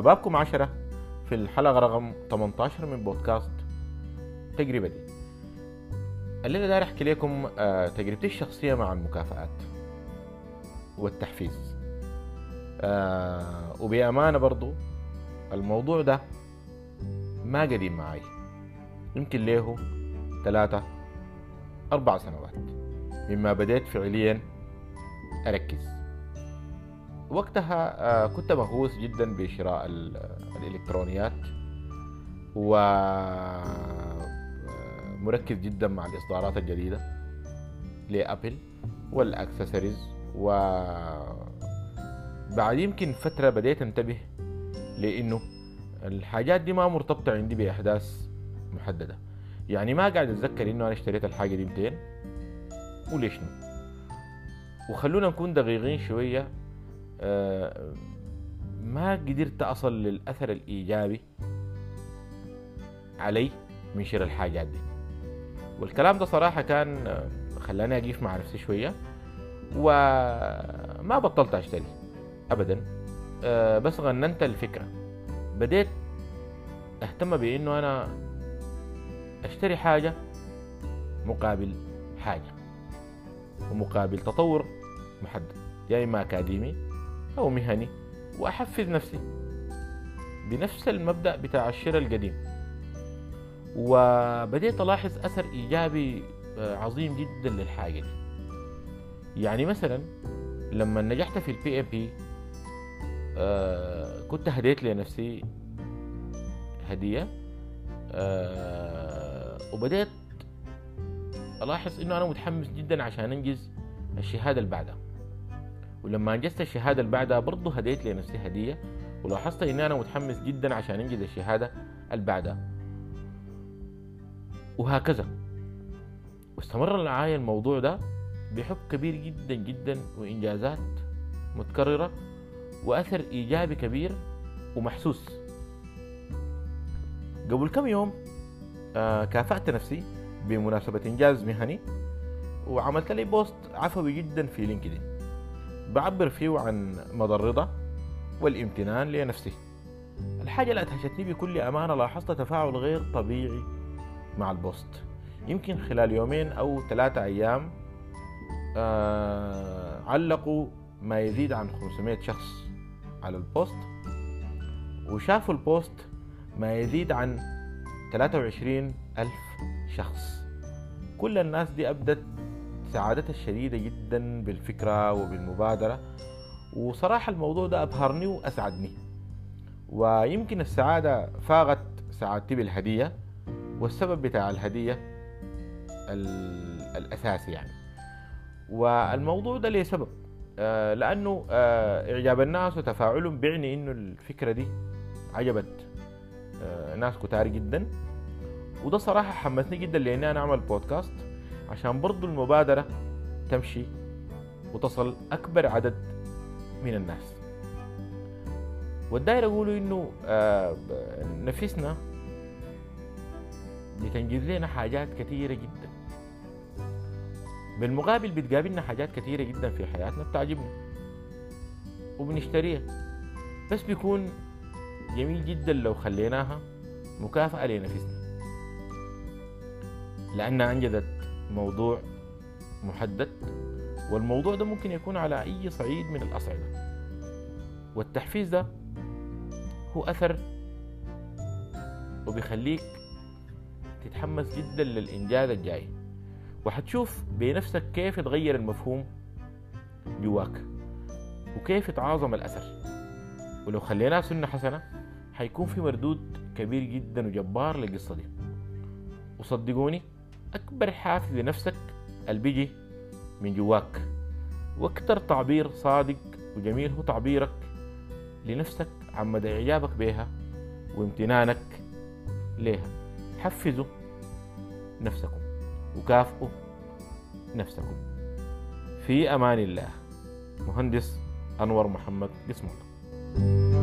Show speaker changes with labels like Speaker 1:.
Speaker 1: مرحبا بكم عشرة في الحلقة رقم 18 من بودكاست تجربة دي الليلة داير أحكي لكم آه، تجربتي الشخصية مع المكافآت والتحفيز. آه، وبأمانة برضو الموضوع ده ما قديم معي يمكن له ثلاثة أربع سنوات. مما بديت فعليا أركز. وقتها آه، كنت مهووس جدا بشراء ال- الإلكترونيات و آه، جدا مع الإصدارات الجديدة لأبل والأكسسوارز و بعد يمكن فترة بديت انتبه لأنه الحاجات دي ما مرتبطة عندي بأحداث محددة. يعني ما قاعد أتذكر إنه أنا اشتريت الحاجة دي 200 وليش وخلونا نكون دقيقين شوية آه، ما قدرت أصل للأثر الإيجابي علي من شراء الحاجات دي. والكلام ده صراحة كان آه، خلاني أقيف مع نفسي شوية وما بطلت أشتري أبدا. آه، بس غننت الفكرة. بديت أهتم بإنه أنا أشتري حاجة مقابل حاجة ومقابل تطور محدد. يا إما أكاديمي أو مهني وأحفز نفسي بنفس المبدأ بتاع الشراء القديم. وبديت ألاحظ أثر إيجابي آه، عظيم جدا للحاجة دي. يعني مثلا لما نجحت في ال PMP كنت هديت لنفسي هدية آه، وبديت ألاحظ إنه أنا متحمس جدا عشان أنجز الشهادة اللي بعدها. ولما انجزت الشهادة اللي بعدها برضه هديت لنفسي هدية ولاحظت اني أنا متحمس جدا عشان أنجز الشهادة اللي بعدها. وهكذا. واستمر معايا الموضوع ده بحب كبير جدا جدا وإنجازات متكررة وأثر إيجابي كبير ومحسوس. قبل كم يوم آه كافأت نفسي بمناسبة إنجاز مهني وعملت لي post عفوي جدا في LinkedIn. بعبر فيه عن مدى الرضا والامتنان لنفسي الحاجة اللي أدهشتني بكل أمانة لاحظت تفاعل غير طبيعي مع ال post. يمكن خلال يومين أو ثلاثة أيام آه علقوا ما يزيد عن 500 شخص على ال post وشافوا ال post ما يزيد عن 23 ألف شخص. كل الناس دي أبدت سعادتها الشديدة جدا بالفكرة وبالمبادرة. وصراحة الموضوع ده أبهرني وأسعدني. ويمكن السعادة فاقت سعادتي بالهدية والسبب بتاع الهدية ال- الأساسي يعني. والموضوع ده ليه سبب؟ آه، لأنه آه، إعجاب الناس وتفاعلهم بيعني إنه الفكرة دي عجبت آه، ناس كتار جدا. وده صراحة حمسني جدا لأني أنا أعمل بودكاست عشان برضو المبادرة تمشي وتصل أكبر عدد من الناس. والداير أقوله إنه آه، نفسنا بتنجز لنا حاجات كثيرة جدا. بالمقابل بتقابلنا حاجات كثيرة جدا في حياتنا بتعجبنا وبنشتريها. بس بيكون جميل جدا لو خليناها مكافأة لنفسنا. لأنها أنجزت موضوع محدد والموضوع ده ممكن يكون على أي صعيد من الأصعدة. والتحفيز ده هو أثر وبيخليك تتحمس جدا للإنجاز الجاي. وحتشوف بنفسك كيف تغير المفهوم جواك وكيف يتعاظم الأثر. ولو خليناه سنة حسنة حيكون في مردود كبير جدا وجبار للقصة دي. وصدقوني أكبر حافز لنفسك اللي بيجي من جواك. وأكتر تعبير صادق وجميل هو تعبيرك لنفسك عن مدى إعجابك بها وامتنانك ليها حفزوا نفسكم وكافئوا نفسكم. في أمان الله. مهندس أنور محمد قسم الله